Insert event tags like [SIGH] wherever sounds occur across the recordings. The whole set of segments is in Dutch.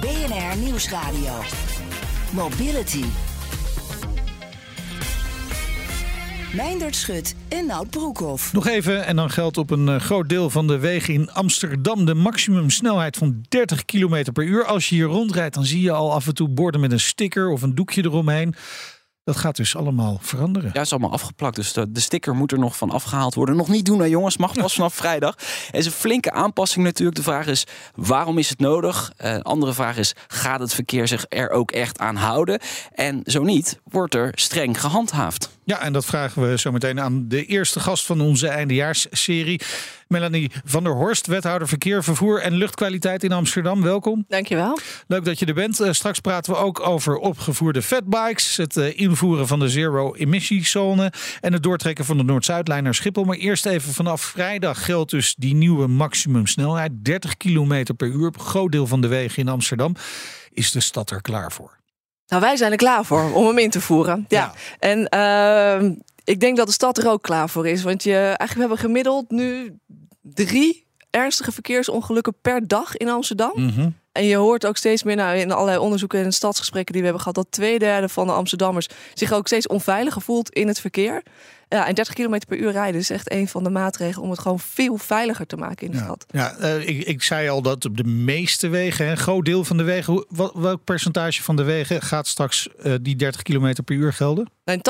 BNR Nieuwsradio. Mobility. Meindert Schut en Nout Broekhoff. Nog even, en dan geldt op een eh, groot deel van de wegen in Amsterdam de maximumsnelheid van 30 km per uur. Als je hier rondrijdt, dan zie je al af en toe borden met een sticker of een doekje eromheen. Dat gaat dus allemaal veranderen. Ja, is allemaal afgeplakt. Dus de, sticker moet er nog van afgehaald worden. Nog niet doen, hè, jongens. Mag pas vanaf [LAUGHS] vrijdag. Er is een flinke aanpassing natuurlijk. De vraag is, waarom is het nodig? Uh, andere vraag is, gaat het verkeer zich er ook echt aan houden? En zo niet, wordt er streng gehandhaafd. Ja, en dat vragen we zo meteen aan de eerste gast van onze eindejaarsserie. Melanie van der Horst, wethouder verkeer, vervoer en luchtkwaliteit in Amsterdam. Welkom. Dankjewel. Leuk dat je er bent. Uh, straks praten we ook over opgevoerde fatbikes, het uh, invoeren van de zero-emissiezone en het doortrekken van de Noord-Zuidlijn naar Schiphol. Maar eerst even vanaf vrijdag geldt dus die nieuwe maximumsnelheid, 30 km per uur op een groot deel van de wegen in Amsterdam. Is de stad er klaar voor? Nou, wij zijn er klaar voor om hem in te voeren. Ja. ja. En uh, ik denk dat de stad er ook klaar voor is. Want je, eigenlijk we hebben gemiddeld nu drie ernstige verkeersongelukken per dag in Amsterdam. Mm -hmm. En je hoort ook steeds meer nou, in allerlei onderzoeken en stadsgesprekken die we hebben gehad, dat twee derde van de Amsterdammers zich ook steeds onveiliger voelt in het verkeer. Ja, en 30 km per uur rijden is echt een van de maatregelen om het gewoon veel veiliger te maken in de ja. stad. Ja, uh, ik, ik zei al dat op de meeste wegen, een groot deel van de wegen, wat, welk percentage van de wegen gaat straks uh, die 30 km per uur gelden? In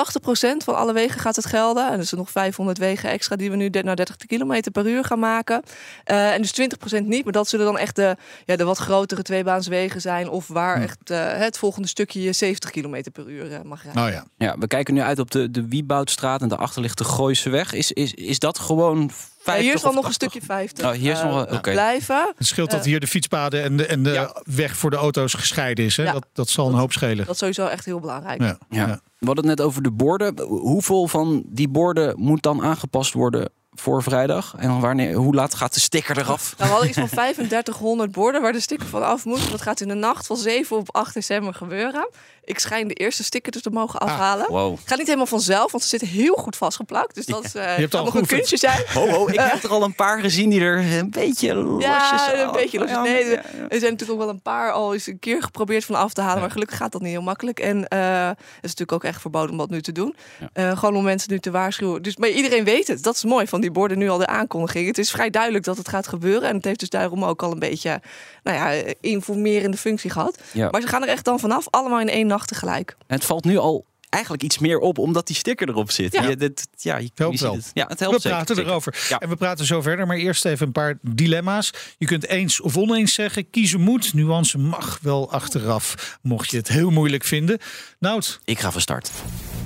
80% van alle wegen gaat het gelden. En er zijn nog 500 wegen extra die we nu naar 30 km per uur gaan maken. Uh, en dus 20% niet, maar dat zullen dan echt de, ja, de wat grotere tweebaanswegen zijn. Of waar hm. echt het volgende stukje je 70 km per uur mag rijden. Oh ja. ja, we kijken nu uit op de, de Wieboudstraat en de achter ligt de Gooise weg. Is, is, is dat gewoon 50 ja, hier is wel nog een stukje 50. Oh, hier is nog uh, okay. blijven. Het scheelt dat hier de fietspaden en de, en de ja. weg voor de auto's gescheiden is. Hè? Ja. Dat, dat zal een hoop schelen. Dat is sowieso echt heel belangrijk. Ja. ja. We hadden het net over de borden. Hoeveel van die borden moet dan aangepast worden voor vrijdag? En wanneer, hoe laat gaat de sticker eraf? Nou, we hadden iets van 3500 borden waar de sticker van af moet. Dat gaat in de nacht van 7 op 8 december gebeuren. Ik schijn de eerste sticker dus te mogen afhalen. Ah, wow. Gaat niet helemaal vanzelf, want ze zitten heel goed vastgeplakt. Dus dat uh, Je hebt al nog een kunstje zijn. Ho, ho, ik heb er al een paar gezien die er een beetje losjes Ja, een beetje losjes. Nee, er zijn natuurlijk ook wel een paar al eens een keer geprobeerd van af te halen. Maar gelukkig gaat dat niet heel makkelijk. En uh, het is natuurlijk ook echt verboden om dat nu te doen. Uh, gewoon om mensen nu te waarschuwen. Dus, maar iedereen weet het. Dat is mooi van die borden nu al de aankondiging. Het is vrij duidelijk dat het gaat gebeuren. En het heeft dus daarom ook al een beetje nou ja, informerende functie gehad. Maar ze gaan er echt dan vanaf, allemaal in één nacht tegelijk. En het valt nu al eigenlijk iets meer op omdat die sticker erop zit. Ja, ja, dit, ja je, helpt je wel. Het. Ja, het helpt we praten zeker, erover. Ja. En we praten zo verder. Maar eerst even een paar dilemma's. Je kunt eens of oneens zeggen. Kiezen moet. Nuance mag wel achteraf. Mocht je het heel moeilijk vinden. Nout. Ik ga van start.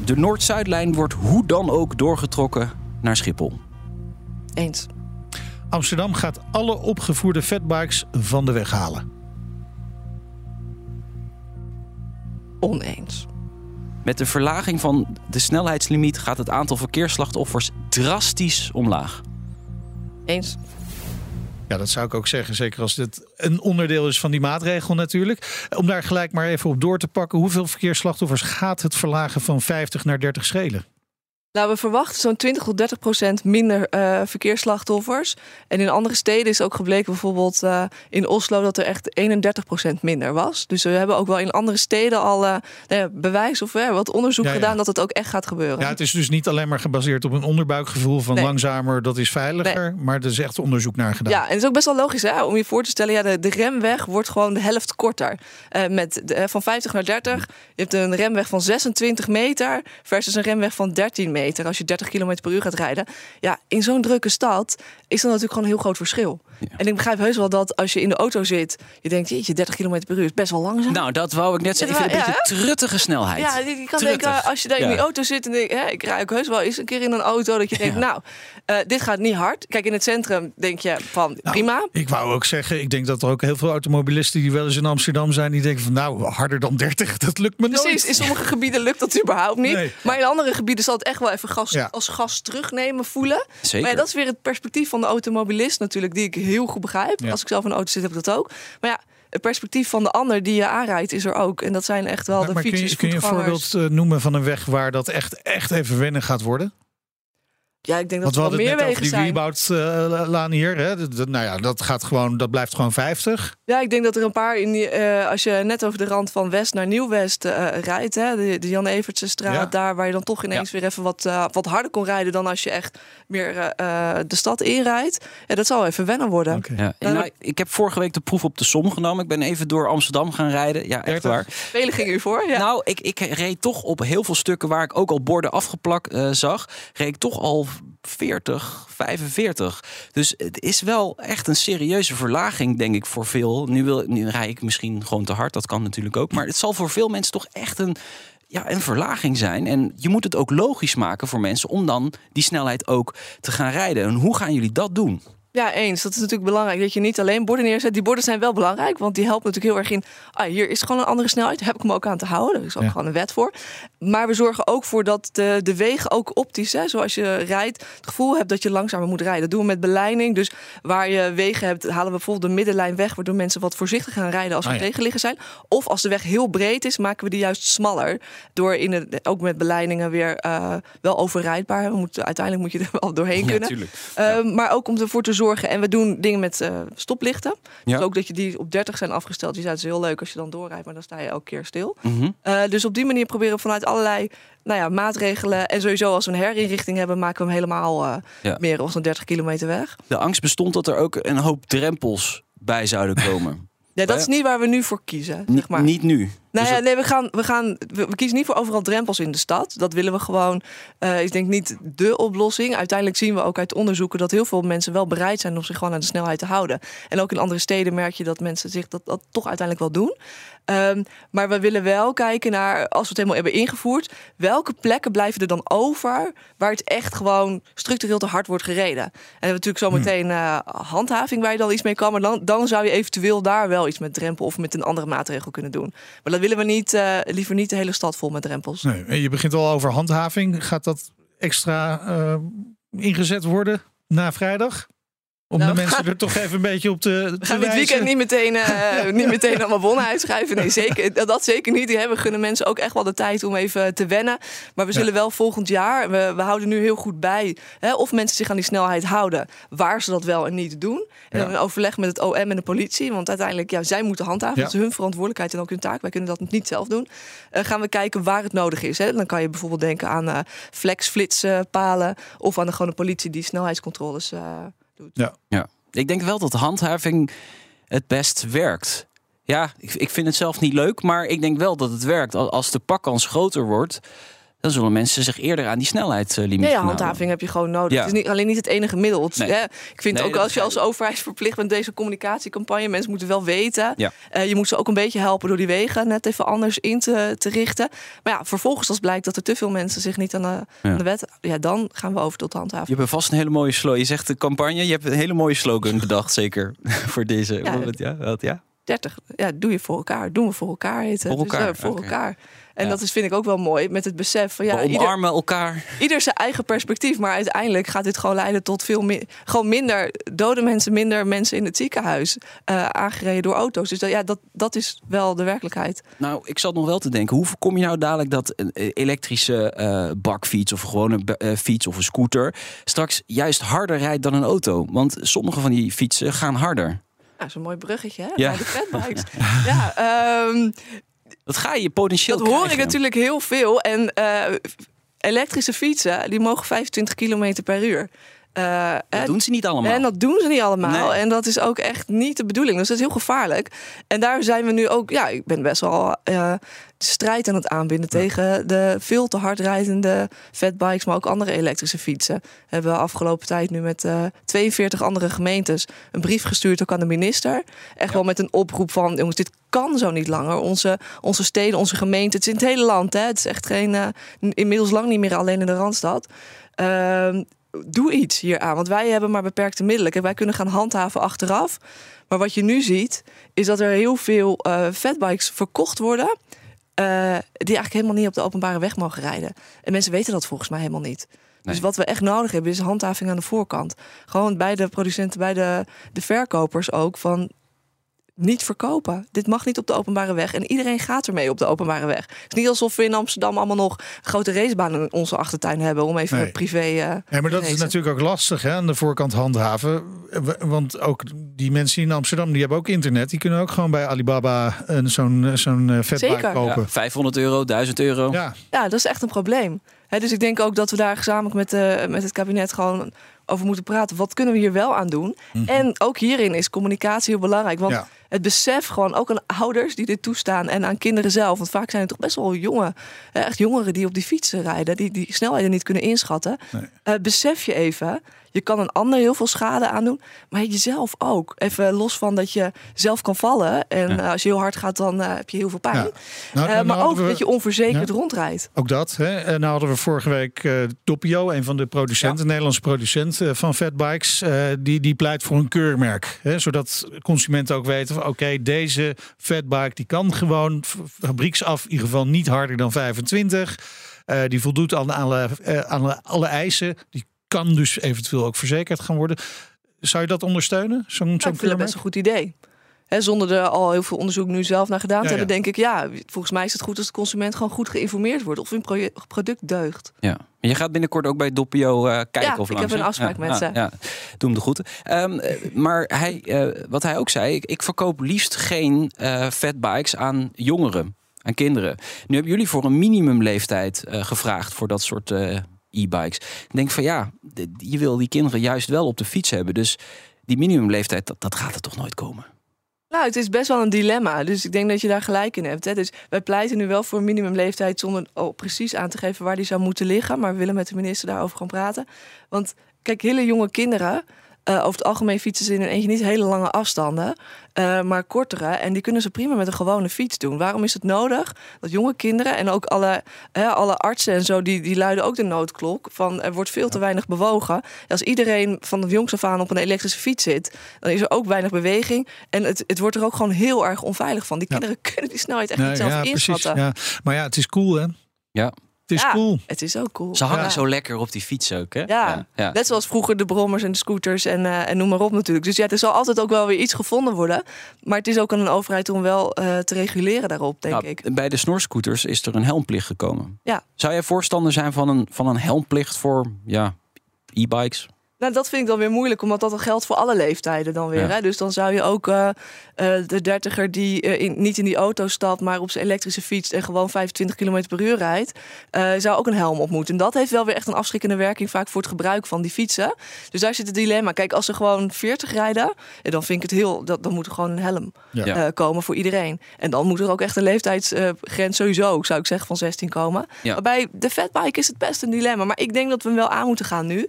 De Noord-Zuidlijn wordt hoe dan ook doorgetrokken naar Schiphol. Eens. Amsterdam gaat alle opgevoerde fatbikes van de weg halen. Oneens. Met de verlaging van de snelheidslimiet gaat het aantal verkeersslachtoffers drastisch omlaag. Eens. Ja, dat zou ik ook zeggen. Zeker als dit een onderdeel is van die maatregel natuurlijk. Om daar gelijk maar even op door te pakken. Hoeveel verkeersslachtoffers gaat het verlagen van 50 naar 30 schelen? Nou, we verwachten zo'n 20 tot 30 procent minder uh, verkeersslachtoffers. En in andere steden is ook gebleken, bijvoorbeeld uh, in Oslo, dat er echt 31 procent minder was. Dus we hebben ook wel in andere steden al uh, nou bewijs of wat onderzoek Ja, ja. gedaan dat het ook echt gaat gebeuren. Ja, het is dus niet alleen maar gebaseerd op een onderbuikgevoel van Nee. langzamer, dat is veiliger. Maar er is echt onderzoek naar gedaan. Ja, en het is ook best wel logisch hè, om je voor te stellen. Ja, de, de remweg wordt gewoon de helft korter. Eh, met de, eh, van 50 naar 30. Je hebt een remweg van 26 meter versus een remweg van 13 meter. Als je 30 km per uur gaat rijden. Ja, in zo'n drukke stad is dat natuurlijk gewoon een heel groot verschil. En ik begrijp heus wel dat als je in de auto zit, je denkt, jeetje, 30 km per uur is best wel langzaam. Nou, dat wou ik net zeggen. Ik vind het een beetje truttige snelheid. Ja, je kan Truttig. denken, als je daar in die auto zit en denk, hè, ik rij ook heus wel eens een keer in een auto dat je denkt, nou, eh, dit gaat niet hard. Kijk, in het centrum denk je van Nou, prima. Ik wou ook zeggen, ik denk dat er ook heel veel automobilisten die wel eens in Amsterdam zijn, die denken van nou, harder dan 30, [LAUGHS] dat lukt me nooit. Precies, in sommige gebieden lukt dat überhaupt niet. Nee. Maar in andere gebieden zal het echt wel even gas, Ja. als gas terugnemen voelen. Zeker. Maar ja, dat is weer het perspectief van de automobilist natuurlijk, die ik heel goed begrijp. Ja. Als ik zelf in een auto zit, heb ik dat ook. Maar ja, het perspectief van de ander die je aanrijdt is er ook. En dat zijn echt wel Maar, de maar kun, fietsers, je, kun je een voorbeeld eh, noemen van een weg waar dat echt, echt even wennen gaat worden? Ja, ik denk Want dat we wel hadden het meer net over wegen die zijn. Wieboudlaan hier. Hè? Dat- dat- nou ja, dat, gaat gewoon, dat blijft gewoon 50. Ja, ik denk dat er een paar in die, eh, als je net over de rand van West naar Nieuw-West eh, rijdt, hè, de, de Jan Evertse straat, Ja. daar waar je dan toch ineens weer even wat, eh, wat harder kon rijden dan als je echt meer eh, eh, de stad inrijdt. Ja, dat zal even wennen worden. Ja, nou, ik heb vorige week de proef op de som genomen. Ik ben even door Amsterdam gaan rijden. Ja, echt 30? waar. Velen gingen u voor. Ja. Nou, ik, ik reed toch op heel veel stukken waar ik ook al borden afgeplakt eh, zag, reed ik toch al 40, 45. Dus het is wel echt een serieuze verlaging, denk ik, voor veel. Nu, wil, nu rij ik misschien gewoon te hard, dat kan natuurlijk ook. Maar het zal voor veel mensen toch echt een, ja, een verlaging zijn. En je moet het ook logisch maken voor mensen om dan die snelheid ook te gaan rijden. En hoe gaan jullie dat doen? Ja, eens. Dat is natuurlijk belangrijk. Dat je niet alleen borden neerzet. Die borden zijn wel belangrijk, want die helpen natuurlijk heel erg in. Ah, hier is gewoon een andere snelheid. Daar heb ik me ook aan te houden. Er is ook Ja. gewoon een wet voor. Maar we zorgen ook voor dat de, de wegen ook optisch, hè, zoals je rijdt, het gevoel hebt dat je langzamer moet rijden. Dat doen we met beleiding. Dus waar je wegen hebt, halen we bijvoorbeeld de middenlijn weg, waardoor mensen wat voorzichtig gaan rijden als er Ah, ja. tegenliggen zijn. Of als de weg heel breed is, maken we die juist smaller. Door in het, ook met beleidingen weer eh, wel overrijdbaar. We moeten, uiteindelijk moet je er wel doorheen kunnen. Uh, Maar ook om ervoor te zorgen. En we doen dingen met eh, stoplichten. Ja. Dus ook dat je die op 30 zijn afgesteld. Die zijn dus heel leuk als je dan doorrijdt, maar dan sta je elke keer stil. Mhm. Uh, dus op die manier proberen we vanuit allerlei nou ja, maatregelen. En sowieso als we een herinrichting hebben, maken we hem helemaal uh, Ja. meer dan 30 kilometer weg. De angst bestond dat er ook een hoop drempels bij zouden komen. [LAUGHS] Ja, dat is niet waar we nu voor kiezen. Zeg maar. Niet nu. Nou Dus ja, nee, we, gaan, we, gaan, we, we kiezen niet voor overal drempels in de stad. Dat willen we gewoon. eh ik denk niet de oplossing. Uiteindelijk zien we ook uit onderzoeken dat heel veel mensen wel bereid zijn om zich gewoon aan de snelheid te houden. En ook in andere steden merk je dat mensen zich dat, dat toch uiteindelijk wel doen. Ehm, maar we willen wel kijken naar, als we het helemaal hebben ingevoerd, welke plekken blijven er dan over waar het echt gewoon structureel te hard wordt gereden. En dan hebben we natuurlijk zo meteen eh, handhaving waar je dan iets mee kan. Maar dan, dan zou je eventueel daar wel iets met drempel of met een andere maatregel kunnen doen. Maar dat willen we niet, eh, liever niet de hele stad vol met drempels. Nee, je begint al over handhaving. Gaat dat extra eh, ingezet worden na vrijdag? Om Nou, de we mensen gaan- er toch even een beetje op te, te We gaan dit wijzen? weekend niet meteen, eh, [LAUGHS] niet meteen allemaal bonnen uitschrijven. Nee, zeker, dat, zeker niet. Die hebben gunnen mensen ook echt wel de tijd om even te wennen. Maar we Ja. zullen wel volgend jaar, we, we houden nu heel goed bij hè, of mensen zich aan die snelheid houden, waar ze dat wel en niet doen. En Ja. dan in overleg met het OM en de politie, want uiteindelijk, ja, zij moeten handhaven. Dat is hun verantwoordelijkheid en ook hun taak. Wij kunnen dat niet zelf doen. Eh, gaan we kijken waar het nodig is. Hè. Dan kan je bijvoorbeeld denken aan eh flex, flitspalen of aan de gewone politie die snelheidscontroles doet. Ja. Ja. Ik denk wel dat handhaving het best werkt. Ja, ik, ik vind het zelf niet leuk, maar ik denk wel dat het werkt. Al- Als de pakkans groter wordt, dan zullen mensen zich eerder aan die snelheidslimiet Nee, ja, gaan houden. handhaving heb je gewoon nodig. Ja. Het is niet, alleen niet het enige middel. Het, Nee. hè, ik vind Nee, ook dat als je als overheid verplicht bent deze communicatiecampagne, mensen moeten wel weten. Ja. Eh, je moet ze ook een beetje helpen door die wegen net even anders in te, te richten. Maar ja, vervolgens als blijkt dat er te veel mensen zich niet aan de, Ja. aan de wet, ja, dan gaan we over tot Je handhaving. hebt vast een hele mooie slogan. Je zegt de campagne, je hebt een hele mooie slogan bedacht, zeker [LAUGHS] voor deze. Ja. Ja, wat, ja? 30, ja, doe je voor elkaar. Doen we voor elkaar heet het. Voor elkaar, Dus, voor elkaar. En Ja. dat is, vind ik ook wel mooi met het besef van ja, We ieder, omarmen elkaar. ieder zijn eigen perspectief. Maar uiteindelijk gaat dit gewoon leiden tot veel meer. Gewoon minder dode mensen, minder mensen in het ziekenhuis. eh, aangereden door auto's. Dus dat, ja, dat, dat is wel de werkelijkheid. Nou, ik zat nog wel te denken. Hoe voorkom je nou dadelijk dat een eh, elektrische bakfiets of gewoon een fiets of een scooter straks juist harder rijdt dan een auto? Want sommige van die fietsen gaan harder. Nou, een mooi bruggetje, hè? Ja. Naar de fatbikes. [LAUGHS] ja, ehm, Dat ga je potentieel dat hoor ik natuurlijk heel veel. En eh, elektrische fietsen, die mogen 25 km per uur. Uh, dat doen ze niet allemaal. En dat doen ze niet allemaal. En dat is ook echt niet de bedoeling. Dus dat is heel gevaarlijk. En daar zijn we nu ook. Ja, ik ben best wel uh, de strijd aan het aanbinden tegen de veel te hard rijdende fatbikes, maar ook andere elektrische fietsen. We hebben afgelopen tijd nu met uh, 42 andere gemeentes een brief gestuurd ook aan de minister. Echt wel met een oproep van jongens, dit kan zo niet langer. Onze, onze steden, onze gemeenten, het is in het hele land. Hè. Het is echt geen, inmiddels lang niet meer alleen in de Randstad. Ehm, doe iets hier aan. Want wij hebben maar beperkte middelen. En wij kunnen gaan handhaven achteraf. Maar wat je nu ziet, is dat er heel veel uh, fatbikes verkocht worden. Uh, die eigenlijk helemaal niet op de openbare weg mogen rijden. En mensen weten dat volgens mij helemaal niet. Dus wat we echt nodig hebben, is handhaving aan de voorkant. Gewoon bij de producenten, bij de, de verkopers ook. Van niet verkopen. Dit mag niet op de openbare weg. En iedereen gaat ermee op de openbare weg. Het is niet alsof we in Amsterdam allemaal nog grote racebanen in onze achtertuin hebben. Om even privé. Uh, ja, maar dat is natuurlijk ook lastig hè, aan de voorkant handhaven. Want ook die mensen in Amsterdam die hebben ook internet. Die kunnen ook gewoon bij Alibaba zo'n zo'n uh, vetbike kopen. Ja, 500 euro, 1000 euro. Ja. ja, dat is echt een probleem. dus ik denk ook dat we daar gezamenlijk met, uh, met het kabinet gewoon over moeten praten. Wat kunnen we hier wel aan doen? Mhm. En ook hierin is communicatie heel belangrijk. Want het besef gewoon ook aan ouders die dit toestaan en aan kinderen zelf. Want vaak zijn het toch best wel jonge, echt jongeren die op die fietsen rijden, die die snelheden niet kunnen inschatten. Nee. Uh, besef je even je kan een ander heel veel schade aandoen, maar jezelf ook. Even los van dat je zelf kan vallen. En als je heel hard gaat, dan uh, heb je heel veel pijn. Ja. Nou, uh, maar ook we... dat je onverzekerd ja. rondrijdt. Ook dat. Hè? En nou hadden we vorige week uh, Topio, een van de producenten, ja. Nederlandse producent van fatbikes. die, die pleit voor een keurmerk. Hè? Zodat consumenten ook weten van oké, okay, deze fatbike die kan gewoon fabrieksaf in ieder geval niet harder dan 25. die voldoet aan alle, aan alle eisen. Die kan dus eventueel ook verzekerd gaan worden. Zou je dat ondersteunen? Zo'n ja, ik vind dat best een goed idee. He, zonder er al heel veel onderzoek nu zelf naar gedaan te hebben, denk ik, ja, volgens mij is het goed als de consument gewoon goed geïnformeerd wordt of een product deugt. Ja. Je gaat binnenkort ook bij Doppio uh, kijken ja, of langs. Ik heb een afspraak met ze. Ja, doe hem de groeten. Um, maar hij, uh, wat hij ook zei, ik, ik verkoop liefst geen uh, fatbikes aan jongeren, aan kinderen. Nu hebben jullie voor een minimumleeftijd gevraagd voor dat soort e-bikes. Ik denk van ja, je wil die kinderen juist wel op de fiets hebben. Dus die minimumleeftijd, dat, dat gaat er toch nooit komen. Nou, het is best wel een dilemma. Dus ik denk dat je daar gelijk in hebt. Hè. Dus wij pleiten nu wel voor een minimumleeftijd zonder oh, precies aan te geven waar die zou moeten liggen. Maar we willen met de minister daarover gaan praten. Want kijk, hele jonge kinderen uh, over het algemeen fietsen ze in een eentje niet hele lange afstanden, uh, maar kortere. En die kunnen ze prima met een gewone fiets doen. Waarom is het nodig dat jonge kinderen en ook alle, alle artsen en zo, die, die luiden ook de noodklok van er wordt veel te weinig bewogen. Als iedereen van de jongs af aan op een elektrische fiets zit, dan is er ook weinig beweging. En het, het wordt er ook gewoon heel erg onveilig van. Die kinderen [LAUGHS] kunnen die snelheid echt niet zelf ja, inschatten. Precies, ja. Maar ja, het is cool hè. Ja. Het is cool. Het is ook cool. Ze hangen zo lekker op die fiets ook, hè? Ja. ja. net zoals vroeger de brommers en de scooters en, uh, en noem maar op natuurlijk. Dus ja, er zal altijd ook wel weer iets gevonden worden. Maar het is ook aan een overheid om wel uh, te reguleren daarop, denk nou, ik. Bij de snorscooters is er een helmplicht gekomen. Ja. Zou jij voorstander zijn van een, van een helmplicht voor ja, e-bikes? Nou, dat vind ik dan weer moeilijk, omdat dat geldt voor alle leeftijden dan weer. Hè? Dus dan zou je ook uh, uh, de dertiger die uh, in, niet in die auto stapt, maar op zijn elektrische fiets en gewoon 25 km per uur rijdt, zou ook een helm op moeten. En dat heeft wel weer echt een afschrikkende werking vaak voor het gebruik van die fietsen. Dus daar zit het dilemma. Kijk, als ze gewoon 40 rijden, dan vind ik het heel, dat, dan moet er gewoon een helm ja. komen voor iedereen. En dan moet er ook echt een leeftijdsgrens sowieso, zou ik zeggen, van 16 komen. Bij de fatbike is het best een dilemma. Maar ik denk dat we hem wel aan moeten gaan nu.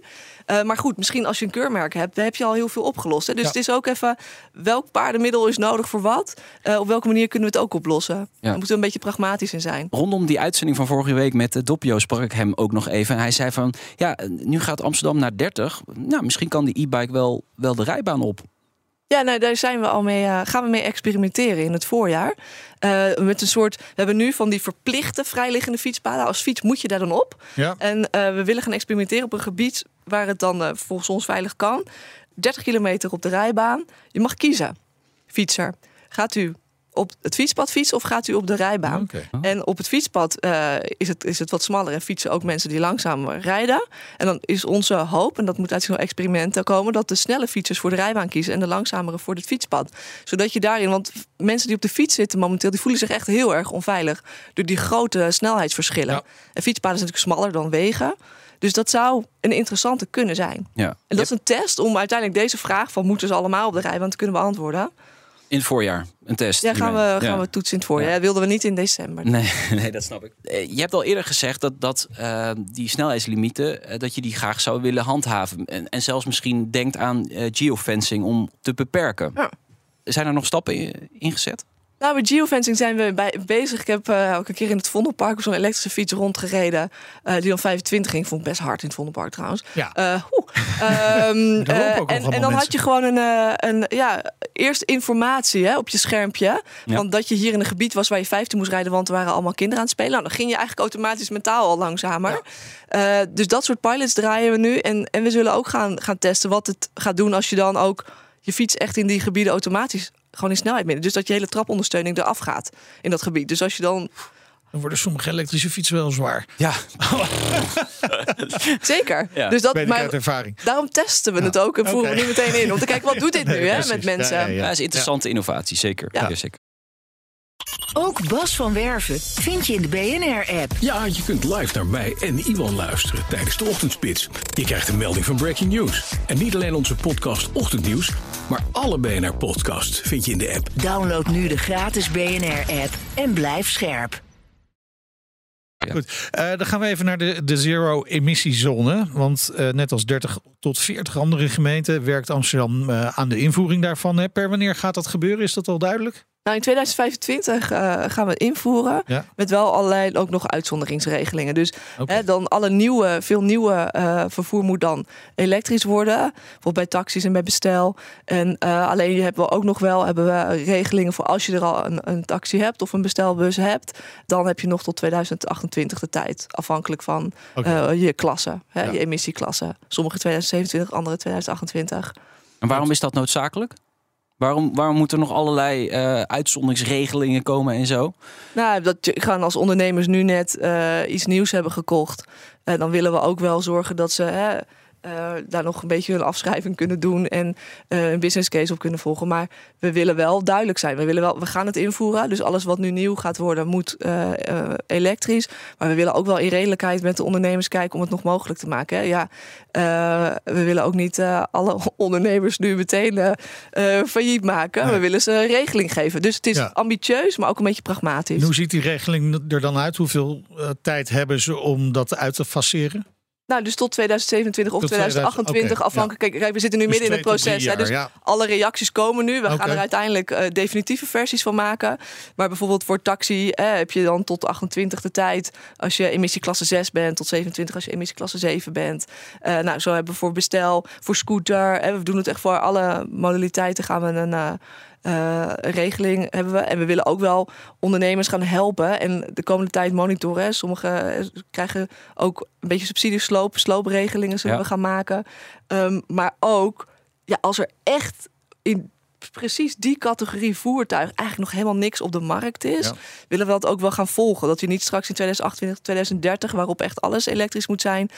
Maar goed, misschien als je een keurmerk hebt, dan heb je al heel veel opgelost. Hè? Dus het is ook even welk paardenmiddel is nodig voor wat. Uh, op welke manier kunnen we het ook oplossen? Ja. Daar moeten we een beetje pragmatisch in zijn. Rondom die uitzending van vorige week met uh, Doppio sprak ik hem ook nog even. En hij zei van, ja, nu gaat Amsterdam naar 30. Nou, misschien kan die e-bike wel, wel de rijbaan op. Ja, nou, daar zijn we al mee, uh, gaan we mee experimenteren in het voorjaar. Uh, met een soort, we hebben nu van die verplichte vrijliggende fietspaden. Als fiets moet je daar dan op. Ja. En uh, we willen gaan experimenteren op een gebied waar het dan volgens ons veilig kan. 30 kilometer op de rijbaan. Je mag kiezen, fietser. Gaat u op het fietspad fietsen of gaat u op de rijbaan? En op het fietspad uh, is, het, is het wat smaller en fietsen ook mensen die langzamer rijden. En dan is onze hoop, en dat moet uit zo'n experimenten komen, dat de snelle fietsers voor de rijbaan kiezen en de langzamere voor het fietspad. Zodat je daarin, want mensen die op de fiets zitten momenteel, die voelen zich echt heel erg onveilig door die grote snelheidsverschillen. En fietspaden zijn natuurlijk smaller dan wegen. Dus dat zou een interessante kunnen zijn. Ja. En dat is een test om uiteindelijk deze vraag van moeten ze allemaal op de rijbaan te kunnen beantwoorden. In het voorjaar, een test. Ja, gaan we, Ja. gaan we toetsen in het voorjaar. Ja. Dat wilden we niet in december. Nee, [LAUGHS] nee, dat snap ik. Eh, Je hebt al eerder gezegd dat, dat eh, die snelheidslimieten, eh, dat je die graag zou willen handhaven. En, en zelfs misschien denkt aan eh, geofencing om te beperken. Ja. Zijn er nog stappen in- ingezet? Nou, met geofencing zijn we bij, bezig. Ik heb eh, ook een keer in het Vondelpark op zo'n elektrische fiets rondgereden. eh, die dan 25 ging. Vond ik best hard in het Vondelpark trouwens. Ja. [LAUGHS] Ehm, nog en, en dan had je gewoon een, eh, een ja, eerst informatie hè, op je schermpje. Ja. Van dat je hier in een gebied was waar je 15 moest rijden, want er waren allemaal kinderen aan het spelen. Nou, dan ging je eigenlijk automatisch mentaal al langzamer. Eh, dus dat soort pilots draaien we nu. En, en we zullen ook gaan, gaan testen wat het gaat doen als je dan ook je fiets echt in die gebieden automatisch gewoon in snelheid mindert. Dus dat je hele trapondersteuning eraf gaat in dat gebied. Dus als je dan Dan worden sommige elektrische fietsen wel zwaar. Ja, [LAUGHS] zeker. Ja. Dus dat, Weet maar ervaring. daarom testen we het ook en voeren we nu meteen in om te kijken wat doet dit [LAUGHS] nu hè, met mensen. Ja, ja, ja. dat is interessante innovatie, zeker. Ja. Ja. zeker. Ook Bas van Werven vind je in de BNR-app. Ja, je kunt live naar mij en Iwan luisteren tijdens de ochtendspits. Je krijgt een melding van Breaking News. En niet alleen onze podcast Ochtendnieuws, maar alle BNR-podcasts vind je in de app. Download nu de gratis BNR-app en blijf scherp. Goed, eh, dan gaan we even naar de, de zero-emissiezone. Want eh, net als 30 tot 40 andere gemeenten werkt Amsterdam eh, aan de invoering daarvan. Hè. Per wanneer gaat dat gebeuren? Is dat al duidelijk? Nou, in 2025 eh, gaan we het invoeren. Ja. Met wel allerlei ook nog uitzonderingsregelingen. Dus hè, dan alle nieuwe, veel nieuwe eh, vervoer moet dan elektrisch worden. Bijvoorbeeld bij taxis en bij bestel. En eh, alleen hebben we ook nog wel hebben we regelingen voor als je er al een, een taxi hebt of een bestelbus hebt. Dan heb je nog tot 2028 de tijd. Afhankelijk van eh, je klasse, hè, Ja. je emissieklasse. Sommige 2027, andere 2028. En waarom is dat noodzakelijk? Waarom, waarom moeten er nog allerlei eh, uitzonderingsregelingen komen en zo? Nou, dat gaan als ondernemers nu net eh, iets nieuws hebben gekocht. En dan willen we ook wel zorgen dat ze eh, daar nog een beetje hun afschrijving kunnen doen en eh, een business case op kunnen volgen. Maar we willen wel duidelijk zijn. We, willen wel, we gaan het invoeren. Dus alles wat nu nieuw gaat worden, moet eh, elektrisch. Maar we willen ook wel in redelijkheid met de ondernemers kijken om het nog mogelijk te maken. Hè. Ja, we willen ook niet alle [LAUGHS] ondernemers nu meteen failliet maken. Nee. We willen ze een regeling geven. Dus het is Ja. ambitieus, maar ook een beetje pragmatisch. En hoe ziet die regeling er dan uit? Hoeveel tijd hebben ze om dat uit te faceren? Nou, dus tot 2027 of Tot 2028 2000, oké, afhankelijk. Kijk, we zitten nu Dus midden in het proces. Hè, dus ja. alle reacties komen nu. We gaan er uiteindelijk eh, definitieve versies van maken. Maar bijvoorbeeld voor taxi eh, heb je dan tot 28 de tijd als je emissieklasse 6 bent, tot 27 als je emissieklasse 7 bent. Eh, nou, zo hebben we voor bestel, voor scooter. we doen het echt voor alle modaliteiten gaan we een. eh, eh, regeling hebben we. En we willen ook wel ondernemers gaan helpen. En de komende tijd monitoren. hè. Sommigen eh, krijgen ook een beetje subsidies sloop, sloopregelingen zullen Ja. we gaan maken. Ehm, maar ook, ja, als er echt in precies die categorie voertuig eigenlijk nog helemaal niks op de markt is, Ja. willen we dat ook wel gaan volgen. Dat je niet straks in 2028, 2030, waarop echt alles elektrisch moet zijn.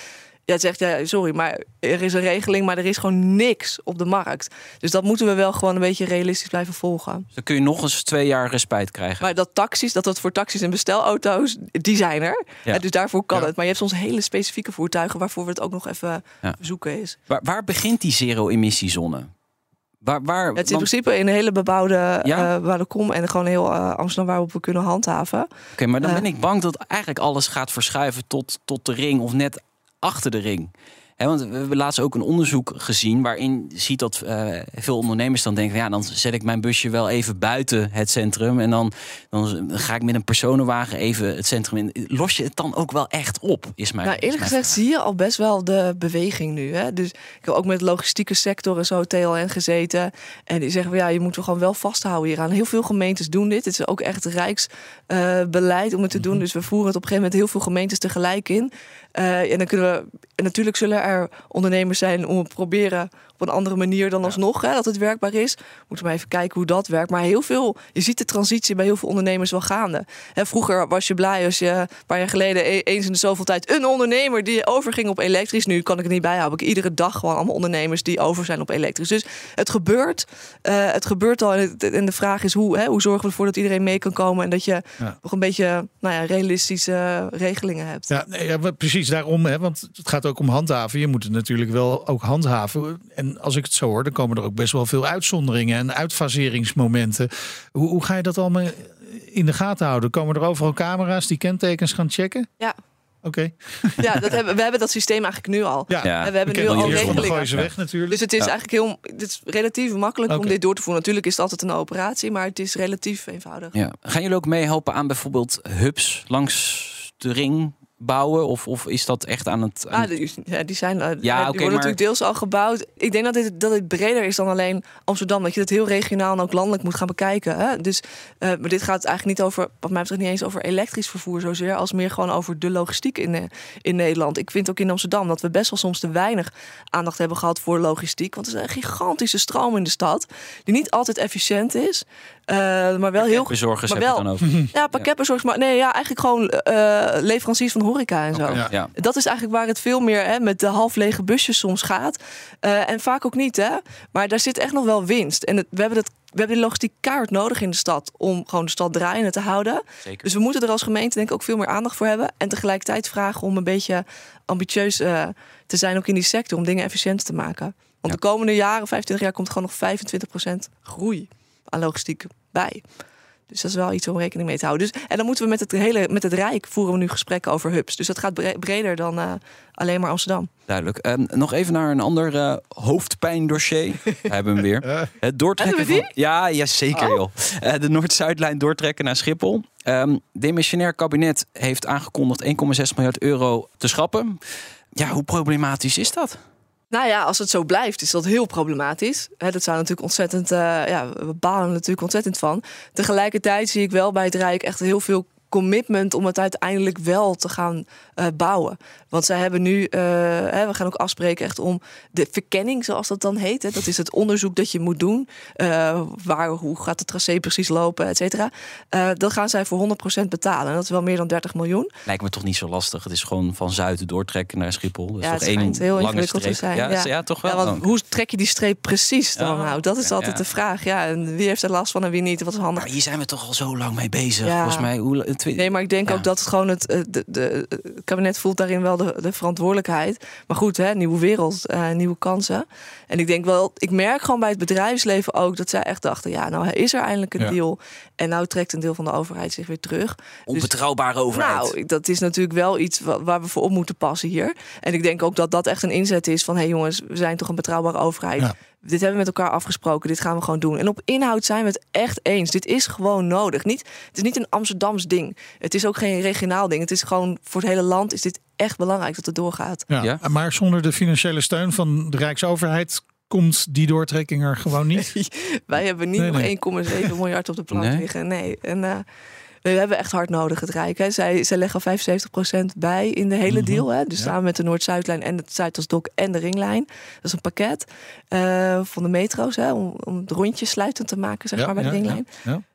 Ja, zegt ja, sorry, maar er is een regeling, maar er is gewoon niks op de markt. Dus dat moeten we wel gewoon een beetje realistisch blijven volgen. Dus dan kun je nog eens twee jaar respijt krijgen. Maar dat taxis, dat dat voor taxis en bestelauto's, die zijn er. Ja. En dus daarvoor kan Ja. het. Maar je hebt soms hele specifieke voertuigen waarvoor we het ook nog even Ja. zoeken is. Waar, waar begint die zero-emissiezone? Waar, waar, Het is in want- principe in een hele bebouwde Ja? kom en gewoon heel eh, Amsterdam waarop we kunnen handhaven. Oké, maar dan Eh. ben ik bang dat eigenlijk alles gaat verschuiven tot, tot de ring of net achter de ring. Want we hebben laatst ook een onderzoek gezien waarin je ziet dat eh, veel ondernemers dan denken: ja, dan zet ik mijn busje wel even buiten het centrum en dan, dan ga ik met een personenwagen even het centrum in. Los je het dan ook wel echt op? Is mijn. nou, eerlijk mijn gezegd vraag. zie je al best wel de beweging nu. Hè? Dus ik heb ook met de logistieke sector en zo TLN gezeten. En die zeggen, van, ja, je moet er gewoon wel vasthouden hieraan. Heel veel gemeentes doen dit. Het is ook echt rijksbeleid om het te doen. Dus we voeren het op een gegeven moment heel veel gemeentes tegelijk in. Eh, en dan kunnen we. Natuurlijk zullen er ondernemers zijn om het proberen op een andere manier dan alsnog, hè, dat het werkbaar is. Moeten we maar even kijken hoe dat werkt. Maar heel veel, je ziet de transitie bij heel veel ondernemers wel gaande. Hè, vroeger was je blij als je een paar jaar geleden e- eens in de zoveel tijd een ondernemer die overging op elektrisch. Nu kan ik het niet bijhouden. Ik iedere dag gewoon allemaal ondernemers die over zijn op elektrisch. Dus het gebeurt. Uh, het gebeurt al. En, en, de vraag is hoe, hè, hoe zorgen we ervoor dat iedereen mee kan komen en dat je Ja. nog een beetje nou ja, realistische regelingen hebt. Ja, nee, ja, precies daarom. Hè, want het gaat ook om handhaven. Je moet het natuurlijk wel ook handhaven. En als ik het zo hoor, dan komen er ook best wel veel uitzonderingen en uitfaseringsmomenten. Hoe, hoe ga je dat allemaal in de gaten houden? Komen er overal camera's die kentekens gaan checken? Ja. Oké. [LAUGHS] Ja, dat hebben, we hebben dat systeem eigenlijk nu al. Ja, we hebben nu al regelingen. weg natuurlijk. Dus het is Ja. eigenlijk heel, het is relatief makkelijk om dit door te voeren. Natuurlijk is het altijd een operatie, maar het is relatief eenvoudig. Ja. Gaan jullie ook meehelpen aan bijvoorbeeld hubs langs de ring bouwen? Of, of is dat echt aan het... aan Ah, die, ja, die zijn eh, die Ja, worden oké, maar- natuurlijk deels al gebouwd. Ik denk dat dit, dat dit breder is dan alleen Amsterdam. Dat je het heel regionaal en ook landelijk moet gaan bekijken. Hè? Dus, eh, maar dit gaat eigenlijk niet over, wat mij betreft, niet eens over elektrisch vervoer zozeer, als meer gewoon over de logistiek in, eh, in Nederland. Ik vind ook in Amsterdam dat we best wel soms te weinig aandacht hebben gehad voor logistiek. Want er is een gigantische stroom in de stad, die niet altijd efficiënt is. Eh, maar wel heel bezorgers maar heb je wel- dan over? ja, pakketbezorgers, maar nee, ja, eigenlijk gewoon eh, leveranciers van horeca en zo. Ja. Dat is eigenlijk waar het veel meer hè, met de half lege busjes soms gaat. Eh, en vaak ook niet, hè. Maar daar zit echt nog wel winst. En het, we hebben dat. We hebben die logistiek kaart nodig in de stad om gewoon de stad draaiende te houden. Zeker. Dus we moeten er als gemeente denk ik ook veel meer aandacht voor hebben. En tegelijkertijd vragen om een beetje ambitieus te zijn ook in die sector. Om dingen efficiënter te maken. Want Ja. de komende jaren, 25 jaar, komt er gewoon nog 25% groei aan logistiek bij. Dus dat is wel iets om rekening mee te houden. Dus, en dan moeten we met het hele met het Rijk voeren we nu gesprekken over hubs. Dus dat gaat bre- breder dan eh, alleen maar Amsterdam. Duidelijk. Ehm, nog even naar een ander eh, hoofdpijndossier. [LAUGHS] We hebben hem weer. Het doortrekken van... Ja, ja, zeker Oh. joh. Eh, de Noord-Zuidlijn doortrekken naar Schiphol. Ehm demissionair kabinet heeft aangekondigd 1,6 miljard euro te schrappen. Ja, hoe problematisch is dat? Nou ja, als het zo blijft, is dat heel problematisch. Dat zou natuurlijk ontzettend, eh, ja, we balen er natuurlijk ontzettend van. Tegelijkertijd zie ik wel bij het Rijk echt heel veel commitment om het uiteindelijk wel te gaan eh, bouwen. Want zij hebben nu, eh, hè, we gaan ook afspreken echt om de verkenning, zoals dat dan heet. Hè, dat is het onderzoek dat je moet doen. Eh, waar, hoe gaat het tracé precies lopen, et cetera. Dat gaan zij voor 100% betalen. En dat is wel meer dan 30 miljoen. Lijkt me toch niet zo lastig. Het is gewoon van Zuid doortrekken naar Schiphol. Dat is Ja, toch het één heel lange ingewikkeld te zijn, Ja, ja. ja. toch wel. Ja, want hoe trek je die streep precies dan nou? Dat is altijd de vraag. Ja, en wie heeft er last van en wie niet? Wat is handig? Maar hier zijn we toch al zo lang mee bezig. Volgens mij. Hoe, Nee, maar ik denk Ja. ook dat het gewoon het, eh, de, de, het kabinet voelt daarin wel de, de verantwoordelijkheid. Maar goed, hè, nieuwe wereld, eh, nieuwe kansen. En ik denk wel, ik merk gewoon bij het bedrijfsleven ook dat zij echt dachten: ja, nou is er eindelijk een Ja. deal. En nou trekt een deel van de overheid zich weer terug. Onbetrouwbare overheid. Nou, dat is natuurlijk wel iets wa- waar we voor op moeten passen hier. En ik denk ook dat dat echt een inzet is van... hé hey jongens, we zijn toch een betrouwbare overheid. Ja. Dit hebben we met elkaar afgesproken, dit gaan we gewoon doen. En op inhoud zijn we het echt eens. Dit is gewoon nodig. Niet, het is niet een Amsterdams ding. Het is ook geen regionaal ding. Het is gewoon voor het hele land is dit echt belangrijk dat het doorgaat. Ja. Ja. Maar zonder de financiële steun van de Rijksoverheid komt die doortrekking er gewoon niet. [LAUGHS] Wij hebben niet Nee, nog nee. 1,7 miljard op de plank Nee. liggen. Nee. En eh, we hebben echt hard nodig, het Rijk. Hè. Zij, zij leggen 75% bij in de hele Mhm. deal. Hè. Dus Ja. samen met de Noord-Zuidlijn en het Zuidasdok en de Ringlijn. Dat is een pakket eh, van de metro's. Hè, om, om het rondje sluitend te maken, zeg Ja, maar, bij de Ringlijn.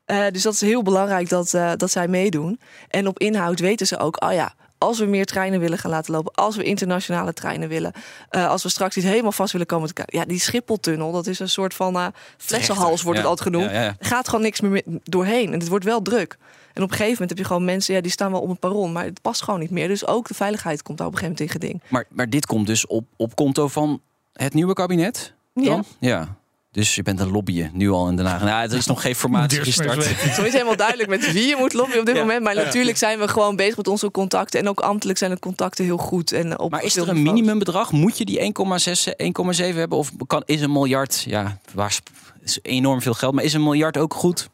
Eh, dus dat is heel belangrijk dat, eh, dat zij meedoen. En op inhoud weten ze ook, oh ja, als we meer treinen willen gaan laten lopen, als we internationale treinen willen, eh, als we straks iets helemaal vast willen komen te kijken. Ja, die Schipholtunnel, dat is een soort van eh flessenhals, wordt het altijd genoemd. ja, ja. Gaat gewoon niks meer mee- doorheen. En het wordt wel druk. En op een gegeven moment heb je gewoon mensen, ja, die staan wel op een perron, maar het past gewoon niet meer. Dus ook de veiligheid komt daar op een gegeven moment in geding. Maar, maar dit komt dus op, op konto van het nieuwe kabinet? Ja. Dan? Ja. Dus je bent een lobbyen nu al in Den Haag. Nou, er is nog geen formatie gestart. Het is niet helemaal duidelijk met wie je moet lobbyen op dit Ja. moment. Maar natuurlijk zijn we gewoon bezig met onze contacten. En ook ambtelijk zijn de contacten heel goed. En op Maar is er een minimumbedrag? Moet je die 1,6, 1,7 hebben? Of kan, is een miljard, ja, waar is enorm veel geld, maar is een miljard ook goed?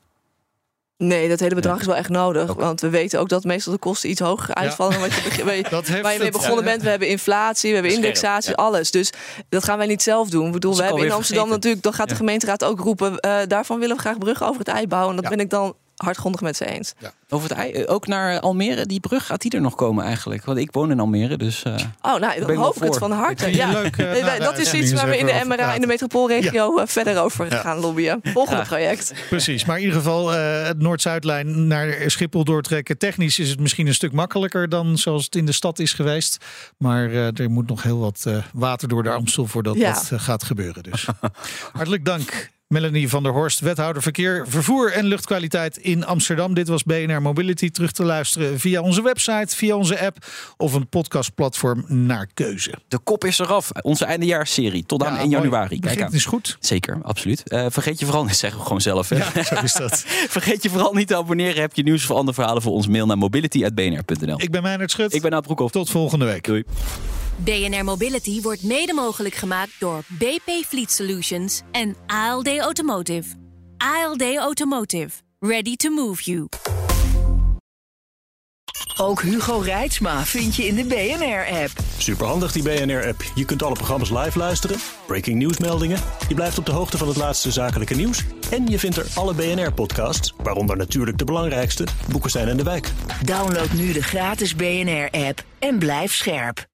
Nee, dat hele bedrag is wel echt nodig. Want we weten ook dat meestal de kosten iets hoger uitvallen dan wat je, begin- [LAUGHS] waar je, waar mee begonnen ja, bent. We hebben inflatie, we hebben indexatie, ja. alles. Dus dat gaan wij niet zelf doen. Ik bedoel, we hebben in Amsterdam vergeten. natuurlijk, dan gaat de gemeenteraad ook roepen, eh, daarvan willen we graag bruggen over het ei bouwen. En dat Ja. ben ik dan hardgrondig met ze eens. Over het ei, ook naar Almere, die brug gaat die er nog komen eigenlijk? Want ik woon in Almere, dus. Uh, oh, nou, dan hoop ik het van harte. Ja. leuk, eh, Nee, dat is iets waar we in de MRA, in de metropoolregio, eh, verder over gaan lobbyen. Volgende project. Precies, maar in ieder geval eh, het Noord-Zuidlijn naar Schiphol doortrekken. Technisch is het misschien een stuk makkelijker dan zoals het in de stad is geweest. Maar eh, er moet nog heel wat eh, water door de Amstel voordat Ja. dat eh, gaat gebeuren. Dus [LAUGHS] hartelijk dank. Melanie van der Horst, wethouder verkeer, vervoer en luchtkwaliteit in Amsterdam. Dit was BNR Mobility. Terug te luisteren via onze website, via onze app of een podcastplatform naar keuze. De kop is eraf. Onze eindejaarsserie. Tot aan Ja, 1 mooi. januari. Kijk Begint aan. is goed. Zeker, absoluut. Eh, vergeet je vooral, [LAUGHS] zeggen we gewoon zelf. Hè? Ja, zo is dat. [LAUGHS] Vergeet je vooral niet te abonneren. Heb je nieuws of andere verhalen voor ons? Mail naar mobility.bnr.nl. Ik ben Meijnerd Schut. Ik ben Aad Broekhoff. Tot volgende week. Doei. BNR Mobility wordt mede mogelijk gemaakt door BP Fleet Solutions en ALD Automotive. ALD Automotive. Ready to move you. Ook Hugo Reitsma vind je in de BNR-app. Superhandig die BNR-app. Je kunt alle programma's live luisteren, breaking nieuwsmeldingen. Je blijft op de hoogte van het laatste zakelijke nieuws. En je vindt er alle BNR-podcasts, waaronder natuurlijk de belangrijkste, Boeken zijn in de wijk. Download nu de gratis BNR-app en blijf scherp.